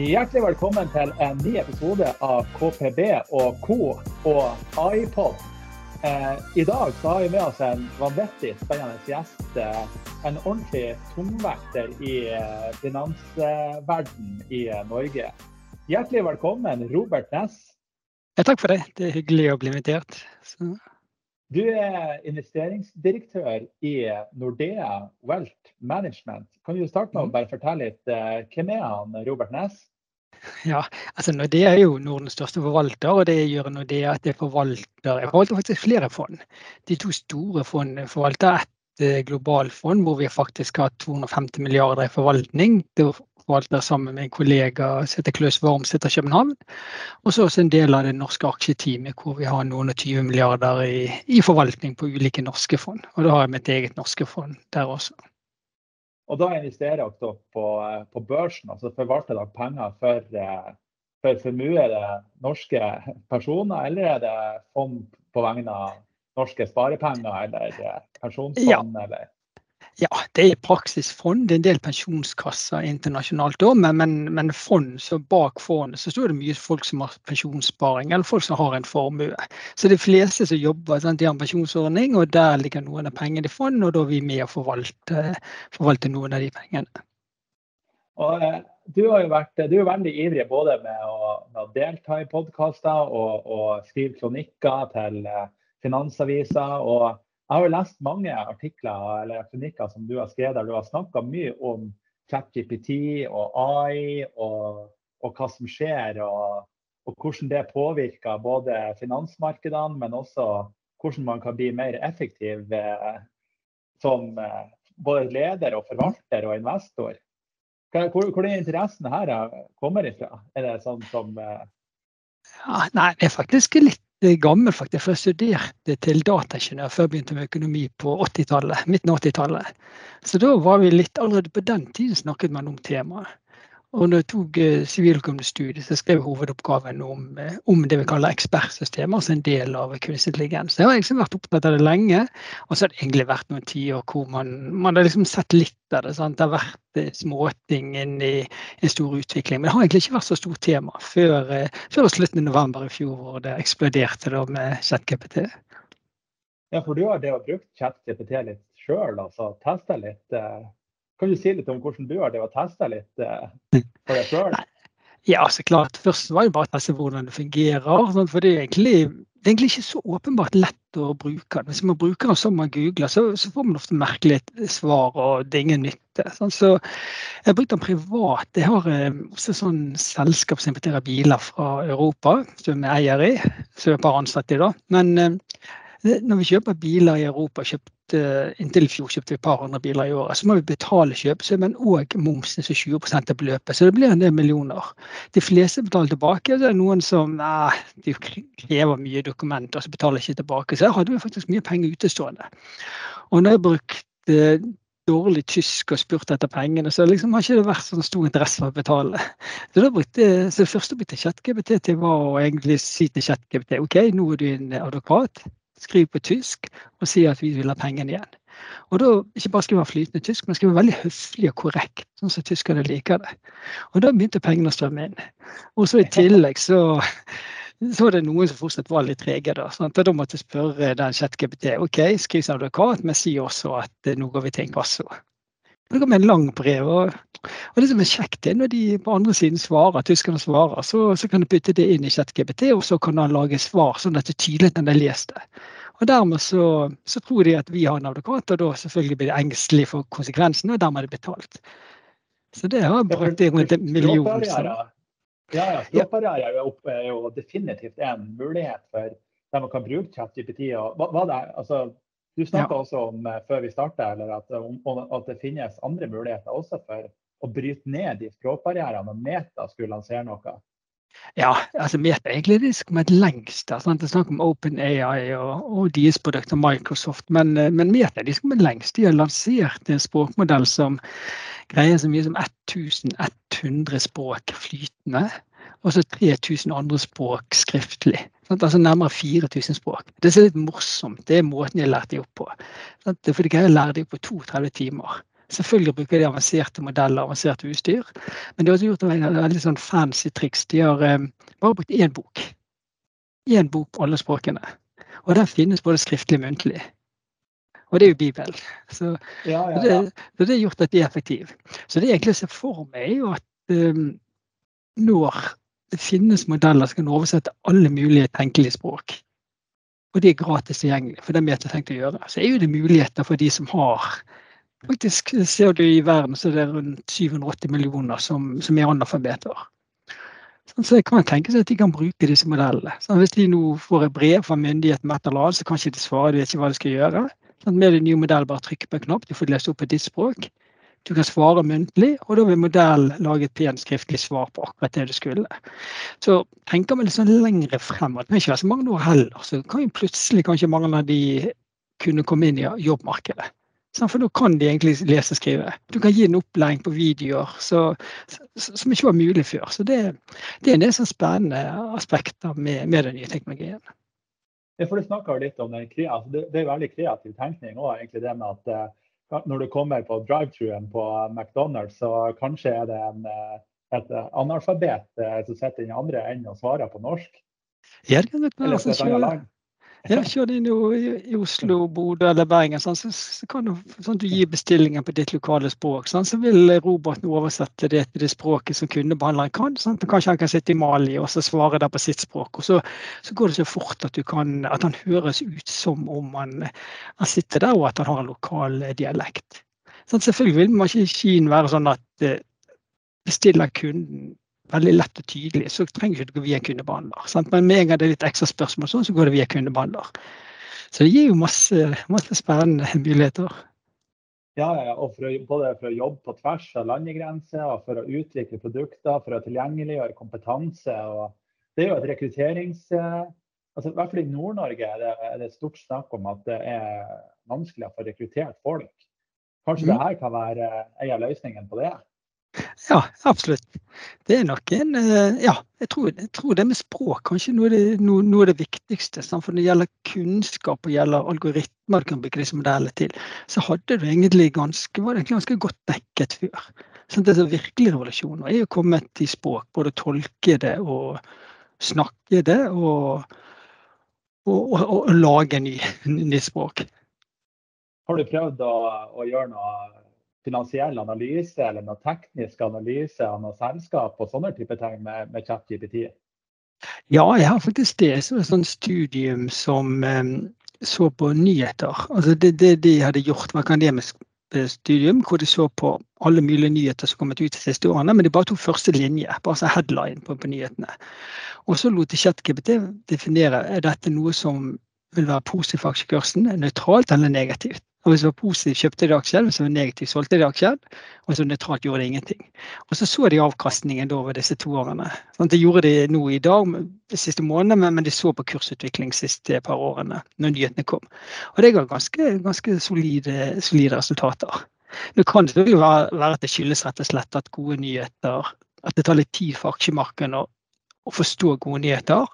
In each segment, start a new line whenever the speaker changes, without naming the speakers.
Hjertelig velkommen til en ny episode av KPB og Co. og AI-pod. Eh, I dag så har vi med oss en vanvittig spennende gjest. Eh, en ordentlig tungvekter i eh, finansverden i eh, Norge. Hjertelig velkommen, Robert Næss.
Ja, takk for det. Det er hyggelig å bli invitert. Så.
Du er investeringsdirektør i Nordea Wealth Management. Kan du starte med å bare fortelle litt eh, hvem er han, Robert Næss?
Ja, altså Nordea er jo Nordens største forvalter, og det gjør Nordea at det forvalter Jeg forvalter faktisk flere fond. De to store fondene forvalter ett eh, globalfond hvor vi faktisk har 250 milliarder i forvaltning. Det forvalter sammen med en kollega som heter Klaus Wormsæter København. Og så også en del av det norske aksjeteamet hvor vi har noen og 20 milliarder i, i forvaltning på ulike norske fond. Og da har jeg mitt eget norske fond der også.
Og da investerer dere på, på børsen, altså forvalter dere penger for, for formuede norske personer, eller er det fond på vegne av norske sparepenger eller pensjonsfond?
Ja.
Eller?
Ja, det er i praksis fond. Det er en del pensjonskasser internasjonalt òg, men, men, men, fond, så bak fondet så står det mye folk som har pensjonssparing, eller folk som har en formue. Så de fleste som jobber, sant, de har en pensjonsordning, og der ligger noen av pengene i fond, og da er vi med å forvalte, forvalte noen av de pengene.
Og eh, du, har jo vært, du er veldig ivrig både med å, med å delta i podkaster og, og, skrive kronikker til eh, Finansaviser. og jeg har jo lest mange artikler eller kronikker som du har skrevet der du har snakka mye om ChatGPT og AI og, og, hva som skjer, og, og, hvordan det påvirker både finansmarkedene, men også hvordan man kan bli mer effektiv eh, som eh, både leder og forvalter og investor. Hvor, hvor er interessen her kommer ifra? Er det sånn som eh...
ja, Nei, det er faktisk litt det er gammel, faktisk, for jeg studerte til dataingeniør før jeg begynte med økonomi på 80-tallet. midten av 80-tallet. Så da var vi litt allerede på den tiden snakket man om temaet. Og når jeg tok eh, siviløkonomistudiet, så skrev jeg hovedoppgaven om, eh, om, det vi kaller ekspertsystemer, altså en del av kunstig intelligens. Jeg har liksom vært opptatt av det lenge, og så har det egentlig vært noen tiår hvor man, man, har liksom sett litt av det. Sant? Det har vært eh, småting inn i en stor utvikling, men det har egentlig ikke vært så stort tema før, før slutten av november i fjor, hvor det eksploderte da med ChatGPT.
Ja, for du har det å brukt ChatGPT litt sjøl, altså testa litt? Kan du si litt om hvordan du har det å teste litt eh, for deg sjøl?
Ja, så klart. Først var det bare å teste hvordan det fungerer. Sånn, for det er, egentlig, det er egentlig ikke så åpenbart lett å bruke den. Hvis man bruker den som man googler, så, så får man ofte merkelige svar, og det er ingen nytte. Sånn, så jeg har brukt den privat. Jeg har eh, også sånn selskap som importerer biler fra Europa, som jeg eier i. Som jeg par ansatte i, da. Men eh, når vi kjøper biler i Europa, kjøpt inntil i fjor kjøpte vi et par hundre biler i året. Så må vi betale kjøpesummen og momsen som 20% av beløpet. Så det blir en del millioner. De fleste betaler tilbake. Det er noen som nei, de krever mye dokumenter så betaler ikke tilbake. Så her hadde vi faktisk mye penger utestående. Og når jeg brukte dårlig tysk og spurt etter pengene, så liksom har ikke det vært sånn stor interesse for å betale. Så, brukte, så det første jeg brukte ChatGPT til, var å egentlig si til ChatGPT OK, nå er du en advokat skriv på tysk og sier at vi vil ha pengene igjen. Og da ikke bare skrive flytende tysk, men skriver veldig høflig og korrekt, sånn som tyskerne liker det. Og da begynte pengene å strømme inn. Og så i tillegg så, så var det noen som fortsatt var litt trege. Da sånn da måtte jeg spørre den ChatGPT ok, skriv som advokat, men si også at nå går vi til inkasso. Det kom en lang brev. Og, og det som er kjekt, er når de på andre siden svarer, tyskerne svarer, så, så kan du putte det inn i ChatGPT, og så kan han lage svar sånn at det er tydelig når de har lest det. Og Dermed så, så, tror de at vi har en advokat, og da selvfølgelig blir de engstelige for konsekvensene, og dermed er det betalt. Så det har brukt rundt en million.
Ja, ja, språkbarriere er, er jo definitivt en mulighet for der man kan bruke ChatGPT. Hva, hva det, altså, du snakka ja. også om eh, før vi starta, at, at, det finnes andre muligheter også for å bryte ned de språkbarrierene når Meta skulle lansere noe.
Ja, altså Meta egentlig de som kommet lengst. Sant? Det er snakk om OpenAI og, og deres produkter, Microsoft. Men, eh, men Meta de kommet lengst. De har lansert en språkmodell som greier så mye som 1100 språk flytende og så 3000 andre språk skriftlig. Sant? Altså nærmere 4000 språk. Det er litt morsomt. Det er måten jeg lærte dem opp på. Sant? For de greier å lære dem opp på 32 timer. Selvfølgelig bruker de avanserte modeller avanserte utstyr, men de har også gjort en veldig sånn fancy triks. De har eh, bare brukt én bok. Én bok på alle språkene. Og den finnes både skriftlig og muntlig. Og det er jo Bibelen. Så,
Ja, ja,
så det,
ja.
så det har gjort at de er effektive. Så det jeg egentlig ser for meg, er jo at um, når det finnes modeller som kan oversette alle mulige tenkelige språk, og de er gratis tilgjengelig, for det er vi har tenkt å gjøre, så er jo det muligheter for de som har Faktisk ser du i verden så er det rundt 780 millioner som, som er analfabeter. Sånn, Så jeg kan tenke seg at de kan bruke disse modellene. Sånn, hvis de nå får et brev fra myndigheten med et eller annet, så kan ikke de svare, de vet ikke hva de skal gjøre. Sånn, med den nye modellen bare trykke på en knapp, de får lest opp på ditt språk. Du kan svare muntlig, og da vil modellen lage et pent skriftlig svar på akkurat det du skulle. Så tenker vi litt sånn lengre fremover, det vil ikke være så mange år heller, så kan jo plutselig kanskje mange av de kunne komme inn i jobbmarkedet. Sånn, for da kan de egentlig lese og skrive. Du kan gi en opplæring på videoer så, som ikke var mulig før. Så det, det er en del sånn spennende aspekter med, med den nye teknologien.
Ja, for Du snakka litt om den, altså det, det er veldig kreativ tenkning òg, det med at eh, når du kommer på drive-truen på McDonald's, så kanskje er det en, eh, et eh, analfabet eh, som sitter i den andre enden og svarer på norsk. Eller et annet land.
Ja, kjør inn i, Oslo, Bodø eller Bergen, sånn, så, så kan du, sånn du gir bestillingen på ditt lokale språk. Sånn, så vil roboten oversette det til det språket som kundebehandleren kan. Sånn, kanskje han kan sitte i Mali og så svare der på sitt språk. og Så, så går det så fort at, kan, at han høres ut som om han, han sitter der, og at han har en lokal dialekt. Sånn, selvfølgelig vil man ikke i Kina være sånn at eh, bestiller kunden veldig lett og tydelig, så trenger ikke det gå via kundebehandler. Sant? Men med en gang det er litt ekstra spørsmål, sånn, så går det via kundebehandler. Så det gir jo masse, masse spennende muligheter.
Ja, og for å, både for å jobbe på tvers av landegrenser, og for å utvikle produkter, for å tilgjengeliggjøre kompetanse. Det er jo et rekrutterings... eh, altså I hvert fall i Nord-Norge er det, er det stort snakk om at det er vanskelig å få rekruttert folk. Kanskje
Mm.
det her kan være en av løsningene på det?
Ja, absolutt. Det er nok en eh, Ja, jeg tror, jeg tror det med språk kanskje noe av det, noe, noe det viktigste. Sant? For når det gjelder kunnskap og gjelder algoritmer du kan bruke disse modellene til, så hadde du egentlig ganske, var det egentlig ganske godt dekket før. Sånn, det som virkelig revolusjon er jo kommet i språk. Både tolke det og snakke det og, og, og, og lage ny, ny språk.
Har du prøvd å, å gjøre noe finansiell analyse eller noe teknisk analyse av noe selskap og sånne type ting med, med ChatGPT?
Ja, jeg har faktisk det. som et sånt studium som um, så på nyheter. Altså det, det de hadde gjort, var akademisk eh, studium hvor de så på alle mulige nyheter som kom ut de siste årene, men de bare tok første linje, bare så headline på, på nyhetene. Og så lot de ChatGPT definere er dette noe som vil være positivt for aksjekursen, nøytralt eller negativt. Og Hvis det var positivt, kjøpte de aksjer. Hvis det var negativt, solgte de aksjer. Og så nøytralt, gjorde de ingenting. Og så så de avkastningen da over disse to årene. Sånn, det gjorde de nå i dag, de siste månedene, men, de så på kursutvikling de siste par årene når nyhetene kom. Og det ga ganske, ganske solide, solide resultater. Nå kan det jo være, være at det skyldes rett og slett at gode nyheter At det tar litt tid for aksjemarkedet å forstå gode nyheter.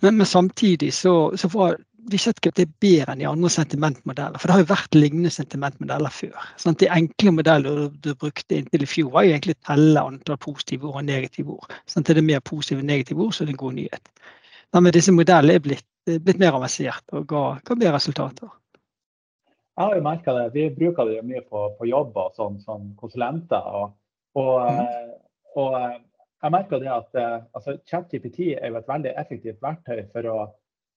Men, men samtidig så, så var de det er bedre enn de andre sentimentmodeller. For det har jo vært lignende sentimentmodeller før. Sånn, de enkle modellene du, du brukte inntil i fjor, var jo egentlig å telle antall positive ord og negative ord. Sånn, er det mer positive og negative ord, så er det en god nyhet. Men disse modellene er blitt, blitt mer avansert og ga, ga bedre resultater.
Jeg har jo merka det. Vi bruker det jo mye på, på jobb og sånn som konsulenter. Og, og,
Mm.
og jeg merker det at eh, altså, ChatGPT er jo et veldig effektivt verktøy for å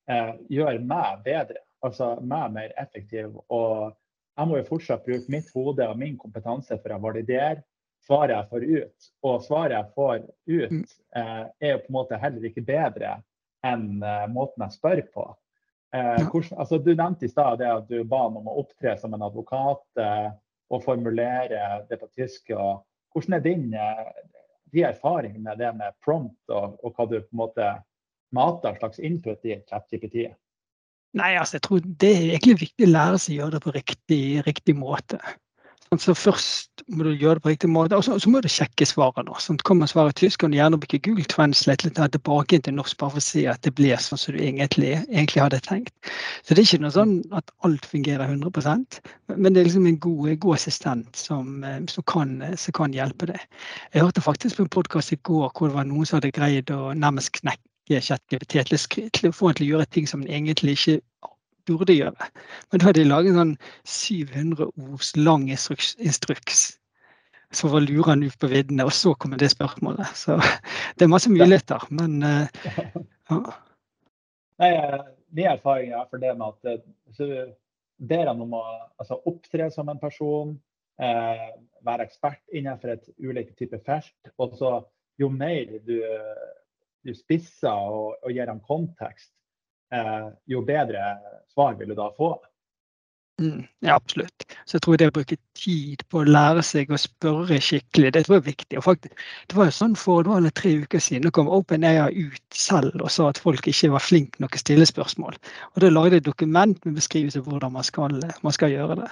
eh, gjøre meg bedre. Altså meg mer effektiv. Og jeg må jo fortsatt bruke mitt hode og min kompetanse for å validere svaret jeg får ut. Og svaret jeg får ut,
Mm.
eh, er jo på en måte heller ikke bedre enn eh, måten jeg spør på. Eh, hvordan, altså, du nevnte i stad at du ba om å opptre som en advokat eh, og formulere det på tysk. Og, hvordan er din eh, de erfaringene med det med prompt, og, og hva du på en måte mater slags input i ChatGPT?
Nei, altså jeg tror det er egentlig viktig å lære seg å gjøre det på riktig, riktig måte. Så først må du gjøre det på riktig måte, og så, så må du sjekke svarene. Sånn, kommer svaret tysk, kan du gjerne bruke Google Translate litt tilbake til norsk bare for å si at det blir sånn som du egentlig, egentlig, hadde tenkt. Så det er ikke noe sånn at alt fungerer 100% men det er liksom en god, god assistent som, eh, som, kan, som, kan, hjelpe deg. Jeg hørte faktisk på en podkast i går hvor det var noen som hadde greid å nærmest knekke ChatGPT til å få den til å gjøre ting som den egentlig ikke burde gjøre. Men da hadde de laget en sånn 700 ords lang instruks, instruks så var luren ut på viddene, og så kommer det spørsmålet. Så det er masse muligheter, men uh, ja.
Nei, eh, Min erfaring er for det med at eh, så ber han om å altså, opptre som en person, eh, være ekspert innenfor et ulike typer felt. Og så jo mer du, du spisser og, og gir dem kontekst, Eh, jo bedre svar vil du da få.
Mm, ja, absolutt. Så jeg tror det å bruke tid på å lære seg å spørre skikkelig, det tror jeg er viktig. Og faktisk, det var jo sånn For det var tre uker siden da kom OpenAI ut selv og sa at folk ikke var flinke nok å stille spørsmål. Og Da lagde jeg et dokument med beskrivelse av hvordan man skal, man skal, gjøre det.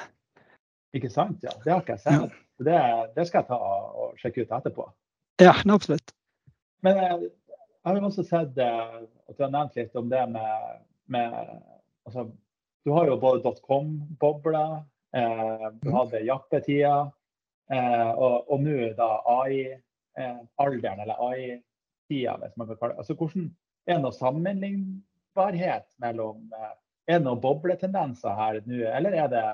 Ikke sant, ja. Det har ikke jeg sett. Ja. Det, det, skal jeg ta og sjekke ut etterpå.
Ja, absolutt.
Men eh, jeg har også sett eh, at du har nevnt litt om det med, med altså, Du har jo både dotcom-bobla, eh, du mm. hadde jappetida, eh, og, og nå da AI-alderen, eh, eller AI-tida, hvis man kan kalle det. Altså, hvordan, er det noe sammenlignbarhet mellom eh, Er det noen bobletendenser her nå, eller er det,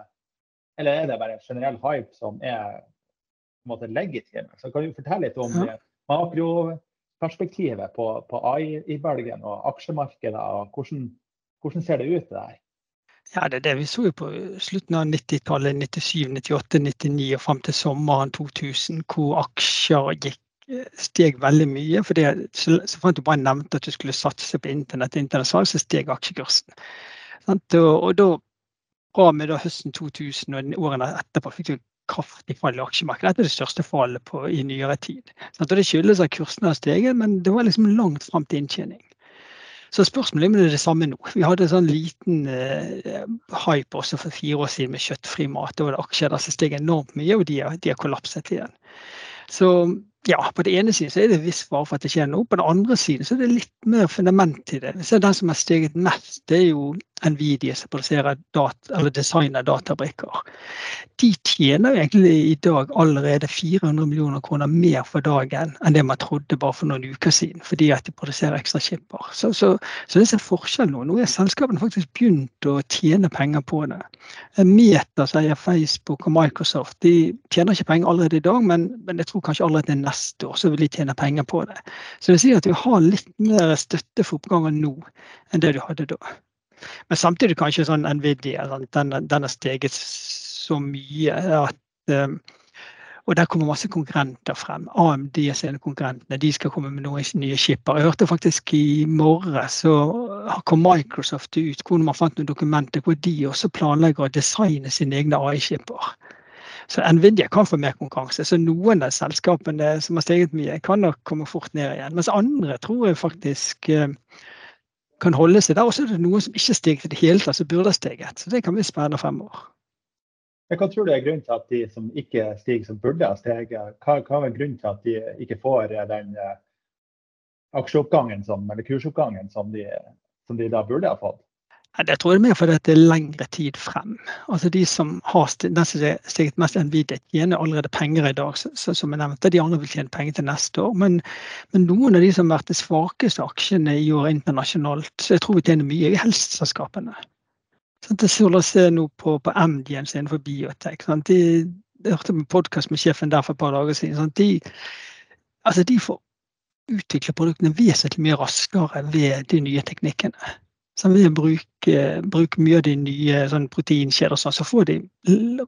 eller er det bare generell hype som er på en måte legitim? Så kan du fortelle litt om ja. makro perspektivet på, på AI-bølgen og aksjemarkedet. og hvordan, hvordan, ser det ut det der?
Ja, det er det vi så jo på slutten av 90-tallet, 97, 98, 99 og fram til sommeren 2000, hvor aksjer gikk steg veldig mye. for det, Så, så fant du bare nevnte at du skulle satse på internett, internasjonalt, så steg aksjekursen. Og, og da fra med da høsten 2000 og årene etterpå fikk du kraftig fall i aksjemarkedet. Dette er det største fallet på, i nyere tid. Og det skyldes at kursene har steget, men det var liksom langt fram til inntjening. Så spørsmålet er det det samme nå. Vi hadde en sånn liten eh, hype også for fire år siden med kjøttfri mat. Da var det aksjer som steg enormt mye, og de har, de har kollapset igjen. Så ja, på den ene siden så er det viss fare for at det skjer noe. På den andre siden så er det litt mer fundament i det. Så Den som har steget mest, det er jo Nvidia som produserer data, eller designer databrikker. De tjener egentlig i dag allerede 400 millioner kroner mer for dagen enn det man trodde bare for noen uker siden, fordi at de produserer ekstra chipper. Så, så, så det er forskjell nå. Nå er selskapene faktisk begynt å tjene penger på det. Meta, sier Facebook og Microsoft, de tjener ikke penger allerede i dag, men, men jeg tror kanskje allerede neste år så vil de tjene penger på det. Så det sier at vi har litt mer støtte for oppgangen nå enn det du hadde da. Men samtidig kanskje sånn Nvidia den, den har steget så mye at um, og der kommer masse konkurrenter frem. AMD sine konkurrentene. De skal komme med noen nye skipper. Jeg hørte faktisk i morges så kom Microsoft ut hvor man fant noen dokumenter hvor de også planlegger å designe sine egne AI-skipper. Så Nvidia kan få mer konkurranse. Så noen av selskapene som har steget mye, kan nok komme fort ned igjen. Mens andre tror jeg faktisk uh, kan holde seg der. Og er det noen som ikke stiger til det hele tatt, som burde ha steget. Så det kan bli spennende fremover.
Hva tror du er grunnen til at de som ikke stiger, som burde ha steget, hva, hva er grunnen til at de ikke får den uh, aksjeoppgangen som, eller kursoppgangen som de, som de da burde ha fått?
Det tror jeg er mer fordi det er lengre tid frem. Altså De som har steget mest Nvidia, tjener allerede penger i dag, så, som jeg nevnte. De andre vil tjene penger til neste år. Men, men noen av de som har vært de svakeste aksjene i år internasjonalt, så jeg tror vi tjener mye, i helseselskapene. oss se nå på, på MDMs innenfor biotek. De, jeg hørte en podkast med sjefen der for et par dager siden. De, altså de får utvikle produktene vesentlig mye raskere ved de nye teknikkene. Så ved å bruke, bruke mye av de nye sånn proteinkjeder, sånn, så får de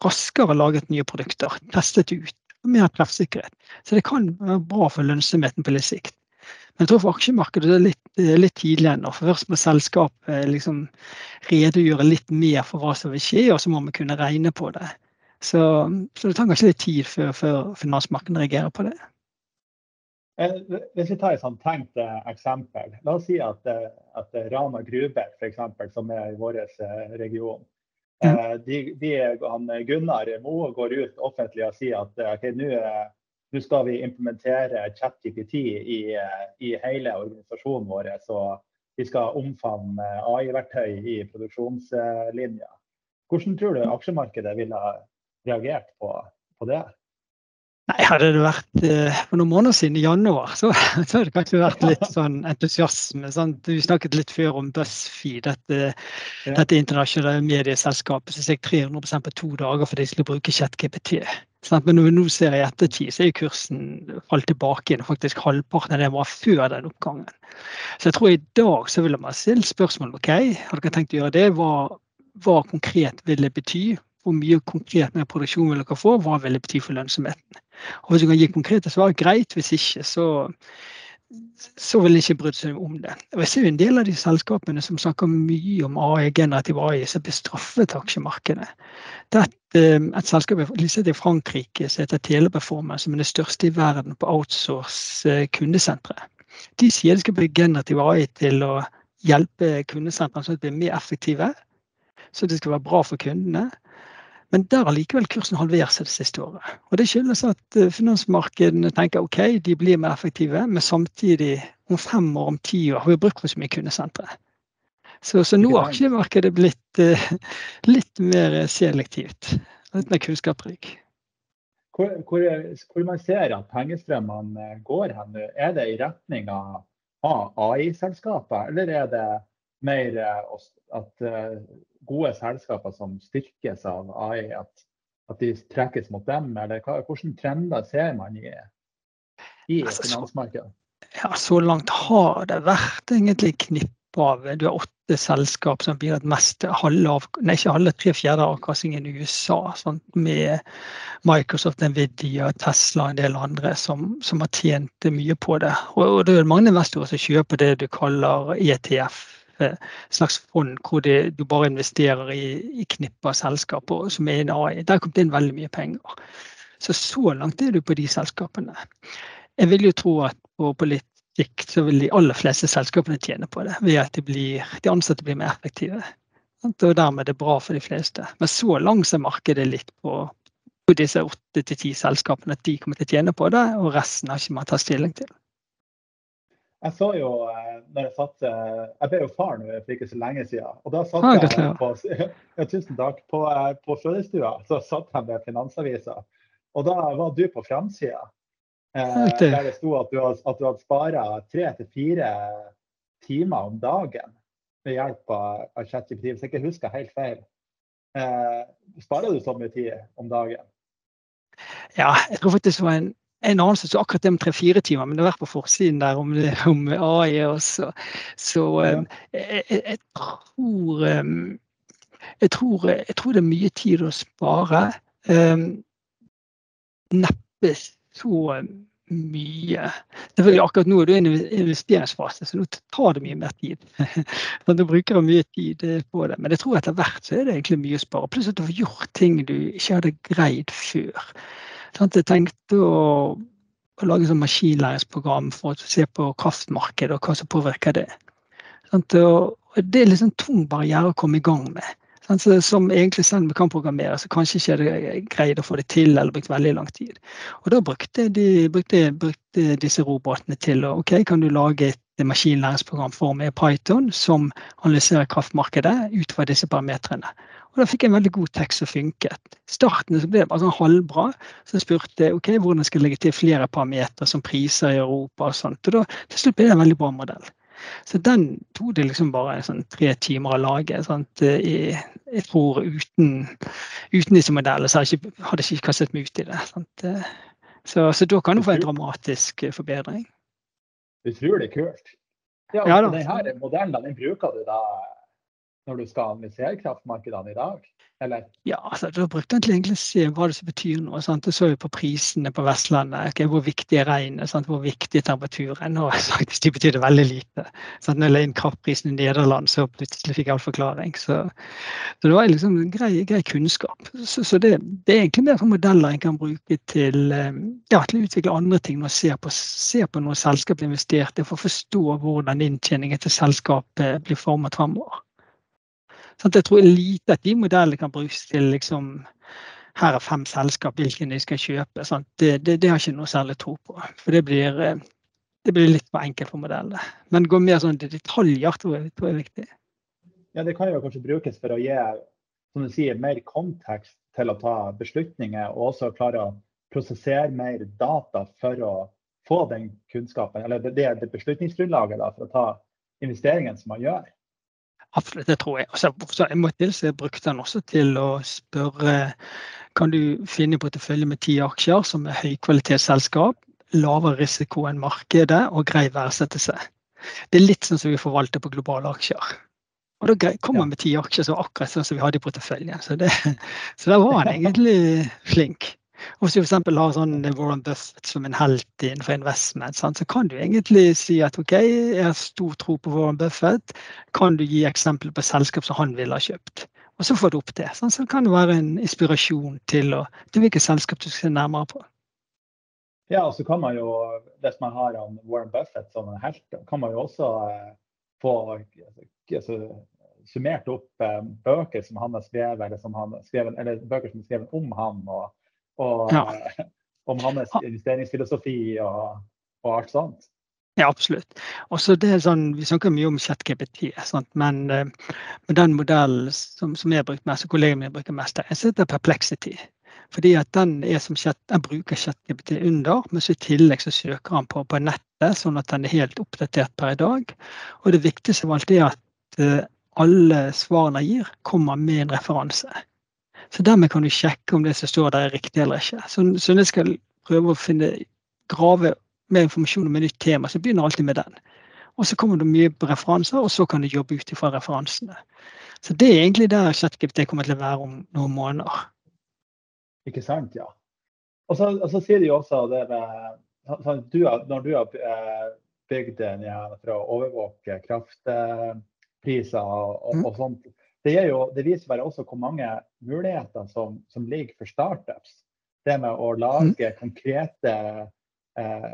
raskere laget nye produkter. Testet ut. og Mer treffsikkerhet. Så det kan være bra for lønnsomheten på litt sikt. Men jeg tror for aksjemarkedet er det litt, litt tidlig ennå. For først må selskapet liksom redegjøre litt mer for hva som vil skje, og så må vi kunne regne på det. Så, så det tar kanskje litt tid før, før finansmarkedet reagerer på det.
Eh, hvis vi tar et sånt tenkt eh, eksempel. La oss si at, eh, at Rana Gruber, f.eks., som er i vår region, Uh, de, de, han, Gunnar Moe går ut offentlig og sier at okay, nå skal vi implementere ChatGPT i, i hele organisasjonen vår. Så vi skal omfavne AI-verktøy i produksjonslinja. Hvordan tror du aksjemarkedet ville reagert på, på det?
Nei, Hadde det vært eh, for noen måneder siden, i januar, så, så hadde det kanskje vært litt sånn entusiasme. Sant? Vi snakket litt før om BuzzFeed, dette, ja. dette internasjonale medieselskapet som steg 300 på to dager fordi de skulle bruke ChatGPT. Men når vi nå ser i ettertid, så er kursen falt tilbake igjen. Faktisk halvparten av det var før den oppgangen. Så jeg tror i dag så ville man stilt spørsmål ok, har dere tenkt å gjøre det? Hva, hva konkret vil det bety? Hvor mye konkret mer produksjon vil dere få? Hva vil det bety for lønnsomheten? Og Hvis du kan gi konkrete svar, greit. Hvis ikke, så, så vil en ikke brydd seg om det. Og Jeg ser jo en del av de selskapene som snakker mye om AI, generativ AI, som blir straffet aksjemarkedet. Det er et, eh, et selskap i Frankrike som heter Teleperformance, som er det største i verden på outsource eh, kundesentre. De sier de skal bruke generativ AI til å hjelpe kundesentrene sånn at de blir mer effektive. Så det skal være bra for kundene. Men der har likevel kursen halvert seg det siste året. Og Det skyldes at eh, finansmarkedene tenker ok, de blir mer effektive, men samtidig om fem år, om ti år, har vi brukt for så mye kundesentre. Så, så nå har aksjemarkedet blitt uh, litt mer selektivt. Litt mer kunnskapsrik.
Hvor, hvor, hvor, man ser at pengestrømmene går hen nå, er det i retning av AI-selskaper, eller er det mer at gode selskaper som styrkes av AI, at, at de trekkes mot dem? Eller hva, hvilke trender ser man i, i altså, finansmarkedet?
Ja, Så langt har det vært egentlig knipp av Du har åtte selskap som blir et mest halve nei, ikke halve, tre fjerde avkastningen i USA. Sånn, Med Microsoft, Nvidia, Tesla og en del andre som, som har tjent mye på det. Og, og det er mange investorer som kjøper det du kaller ETF slags fond hvor det, du bare investerer i, i knippe av selskaper som er en AI. Der kom det inn veldig mye penger. Så så langt er du på de selskapene. Jeg vil jo tro at på, på litt sikt så vil de aller fleste selskapene tjene på det ved at de, blir, de ansatte blir mer effektive. Og dermed er det bra for de fleste. Men så langt er markedet litt på, på disse åtte til ti selskapene at de kommer til å tjene på det, og resten har ikke man tatt stilling til.
Jeg så jo eh, når jeg satt eh, Jeg ble jo far nå for ikke så lenge siden. Og da satt ah, jeg på, ja, tusen takk, på, eh, på fødestua så satt jeg med Finansavisa. Og da var du på framsida. Eh, der det sto at du, at du hadde spara tre til fire timer om dagen ved hjelp av, av ChatGPT, hvis jeg ikke husker helt feil. Eh, sparer du så mye tid om dagen?
Ja, jeg tror faktisk det var en en annen som akkurat det med tre-fire timer, men det har vært på forsiden der om, om AI også. Så um, jeg, jeg, tror, um, jeg, tror, jeg, tror, det er mye tid å spare. Um, neppe så mye. Selvfølgelig Akkurat nå er du i en investeringsfase, så nå tar det mye mer tid. du bruker mye tid eh, på det. Men jeg tror etter hvert så er det egentlig mye å spare. Pluss at du har gjort ting du ikke hadde greid før. Jeg tenkte å, å lage et maskinlæringsprogram for å se på kraftmarkedet og hva som påvirker det. Og det er en sånn tung barriere å komme i gang med. Som egentlig selv om vi kan programmere, så kanskje ikke er det greid å få det til eller brukt veldig lang tid. Og da brukte, de, brukte, brukte disse robotene til å ok, kan du lage et maskinlæringsprogram for meg i Python som analyserer kraftmarkedet ut fra disse parametrene. Og da fikk jeg en veldig god tekst som funket. Starten så ble det bare sånn halvbra. Så jeg spurte ok, hvordan skal jeg legge til flere parametere som priser i Europa og sånt. Og da til slutt ble det en veldig bra modell. Så den tok det liksom bare sånn tre timer å lage. Sant? Jeg, jeg tror uten, uten, disse modellene så hadde jeg ikke kastet meg ut i det. Sant? Så, så da kan du få en dramatisk forbedring.
Utrolig kult. Ja, ja, denne modellen den bruker du da når du skal analysere kraftmarkedene i dag? Eller?
Ja, altså, da brukte egentlig å se hva det betyr nå. Sant? Du så jo på prisene på Vestlandet. Okay, hvor viktig er regnet? Hvor viktig er temperaturen? Og faktisk, de betydde veldig lite. Sant? Når jeg la inn kraftprisen i Nederland, så plutselig fikk jeg all forklaring. Så, så, det var liksom grei, grei kunnskap. Så, så det, det, er egentlig mer modeller en kan bruke til, eh, ja, til å utvikle andre ting. Når ser på, ser på noe selskapet investerte for å forstå hvordan inntjeningen til selskapet blir formet fremover. Sånn jeg tror lite at de modellene kan brukes til liksom her er fem selskap, hvilken de skal kjøpe. Det, det, det, har jeg ikke noe særlig tro på. For det blir, eh, det blir litt for enkelt for modellene. Men gå mer sånn detaljer tror jeg, tror jeg er viktig.
Ja, Det kan jo kanskje brukes for å gi som du sier, mer kontekst til å ta beslutninger, og også klare å prosessere mer data for å få den kunnskapen, eller det, det beslutningsgrunnlaget da, for å ta investeringen som man gjør.
Absolutt, det tror jeg. Altså, så jeg måtte til, så jeg brukte den også til å spørre kan du finne portefølje med ti aksjer som er høykvalitetsselskap, lavere risiko enn markedet og grei verdsettelse. Det er litt sånn som vi forvalter på globale aksjer. Og da kom han med ti aksjer som akkurat sånn som vi hadde i porteføljen. Så, det, så der var han egentlig flink. Og hvis du f.eks. har sånn Warren Buffett som en helt innenfor investment, så kan du egentlig si at OK, jeg har stor tro på Warren Buffett. Kan du gi eksempler på selskap som han ville ha kjøpt? Og så får du opp det. Sant? så kan det være en inspirasjon til, å, til hvilket selskap du skal se nærmere på.
Ja, og så kan man jo, hvis man har Warren Buffett som en helt, kan man jo også eh, få altså, summert opp eh, bøker som han har skrevet, eller, som han skrevet, eller bøker som er skrevet om han. og og ja. om hans investeringsfilosofi og, og, alt sånt.
Ja, absolutt. Også det er sånn, Vi snakker mye om ChatGPT, men, eh, men, den modellen som, som jeg bruker brukt mest, og kollegene mine bruker mest, jeg heter Perplexity. Fordi at den, er som chat, den bruker ChatGPT under, men så i tillegg så søker han på, på nettet, sånn at den er helt oppdatert per i dag. Og det viktigste av alt er at uh, alle svarene jeg gir, kommer med en referanse. Så dermed kan du sjekke om det som står der er riktig eller ikke. Så, så når jeg skal prøve å finne, grave mer informasjon om et nytt tema, så begynner alltid med den. Og så kommer det mye på referanser, og så kan du jobbe ut ifra referansene. Så det er egentlig der ChatGPT kommer til å være om noen måneder.
Ikke sant, ja. Og så, og så sier de jo også det med du, Når du har eh, bygd den ja, for å overvåke kraftpriser og, og, og sånt, det, jo, det viser bare også hvor mange muligheter som, som, ligger for startups. Det med å lage mm. konkrete, eh,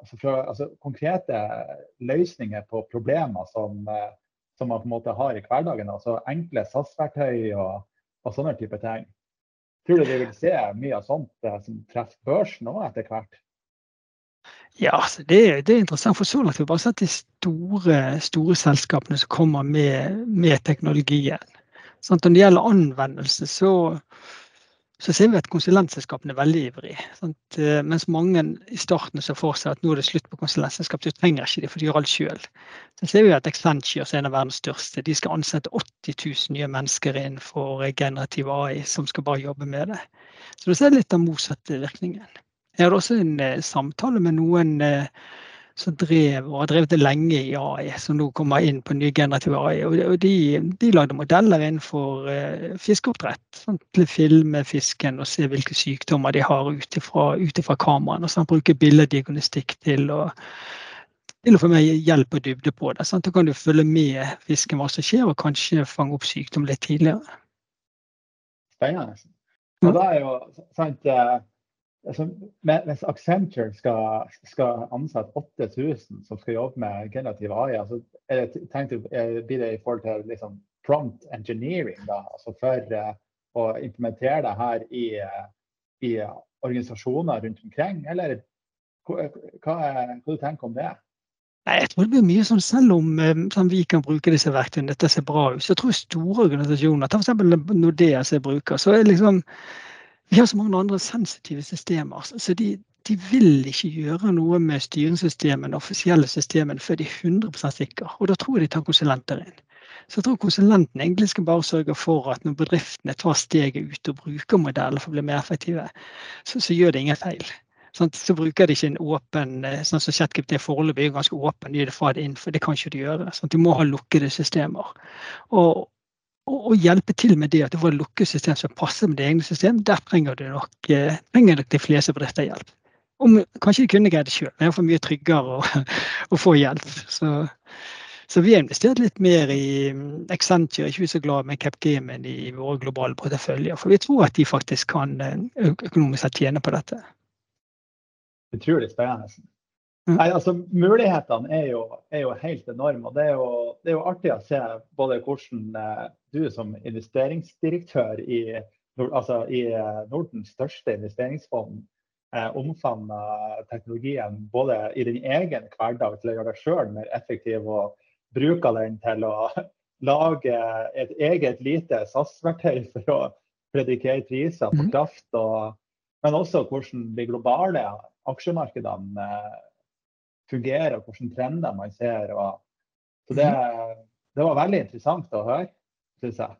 altså fra, altså konkrete løsninger på problemer som, eh, som, man på en måte har i hverdagen. Altså enkle SAS-verktøy og, og, sånne type ting. Tror du vi vil se mye av sånt eh, som treffer børsen òg etter hvert?
Ja, altså det, det, er interessant. For så langt har vi bare sett de store, store selskapene som kommer med, med teknologien. Sånn, når det gjelder anvendelse, så, så, ser vi at konsulentselskapene er veldig ivrige. Sånn, mens mange i starten ser for seg at nå er det slutt på konsulentselskap, så trenger ikke de, for de gjør alt sjøl. Så ser vi at Accenture, som er en av verdens største, de skal ansette 80 000 nye mennesker innenfor generativ AI, som skal bare jobbe med det. Så det er litt av motsatte virkningen. Jeg hadde også en eh, samtale med noen eh, som drev og har drevet det lenge i AI, som nå kommer inn på ny generativ AI. Og de, de lagde modeller innenfor uh, fiskeoppdrett. Sånn, til å filme fisken og se hvilke sykdommer de har ut ifra kameraene. Og sånn, bruke billeddiagnostikk til å, til å få mer hjelp og dybde på det. Sånn, da kan du følge med fisken hva som skjer, og kanskje fange opp sykdom litt tidligere.
Spennende. Og da er jo sant, altså, Hvis Accenture skal, skal ansette 8000 som skal jobbe med generativ AI, altså, er det, tenkt, blir det i forhold til liksom, prompt engineering, da, altså for uh, å implementere det her i, i organisasjoner rundt omkring? Eller hva, hva, hva du tenker om det?
Jeg tror det blir mye sånn selv om sånn, vi kan bruke disse verktøyene, dette ser bra ut. Så jeg tror store organisasjoner, ta f.eks. Nordea som jeg bruker, så er liksom vi har så mange andre sensitive systemer, så de, de vil ikke gjøre noe med styringssystemene, offisielle systemene, før de er 100% sikre. Og da tror jeg de tar konsulenter inn. Så jeg tror konsulentene egentlig skal bare sørge for at når bedriftene tar steget ut og bruker modeller for å bli mer effektive, så, så gjør det ingen feil. Sånn, så bruker de ikke en åpen eh, sånn som ChatGPT foreløpig er ganske åpen, gir det fra det inn, for det kan ikke de gjøre. Sånn, de må ha lukkede systemer. Og, og, hjelpe til med det at du får et lukket system som passer med det egne system, der trenger du nok, eh, trenger nok de fleste bedrifter hjelp. Om, kanskje de kunne greid det sjøl, men det er for mye tryggere å, å få hjelp. Så, så, vi har investert litt mer i mm, Accenture, ikke så glad med Capgamen i våre globale porteføljer. For vi tror at de faktisk kan eh, økonomisk sett tjene på dette.
Utrolig spennende. Nei, altså Mulighetene er jo, er jo helt enorme. og det er, jo, det er, jo, artig å se både hvordan eh, du som investeringsdirektør i, altså i eh, Nordens største investeringsfond eh, omfavner teknologien både i din egen hverdag til å gjøre deg sjøl mer effektiv, og bruker den til å lage et eget lite SAS-verktøy for å predikere priser på mhm. kraft. Og, men også hvordan de globale aksjemarkedene eh, fungerer, og hvilke trender man ser. Og, så det, mhm. det, var veldig interessant å høre, syns jeg.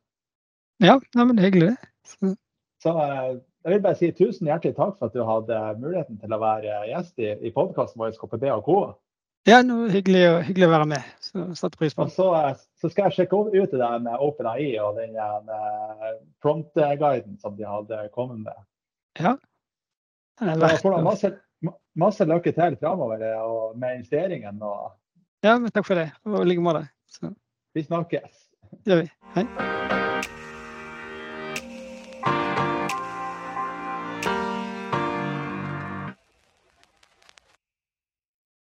Ja, ja, men det hyggelig.
Så. så eh, jeg vil bare si tusen hjertelig takk for at du hadde muligheten til å være gjest i, i podkasten vår KPB og Co.
Ja, noe hyggelig, hyggelig, å være med. Så setter pris på
det. Så, eh, så, skal jeg sjekke ut det der med OpenAI og den prompt-guiden som de hadde kommet med.
Ja.
Det er verdt, masse, masse lykke til framover og med investeringen. Og...
Ja, takk for det. Og i like måte.
Vi snakkes.
Det gjør vi. Hei.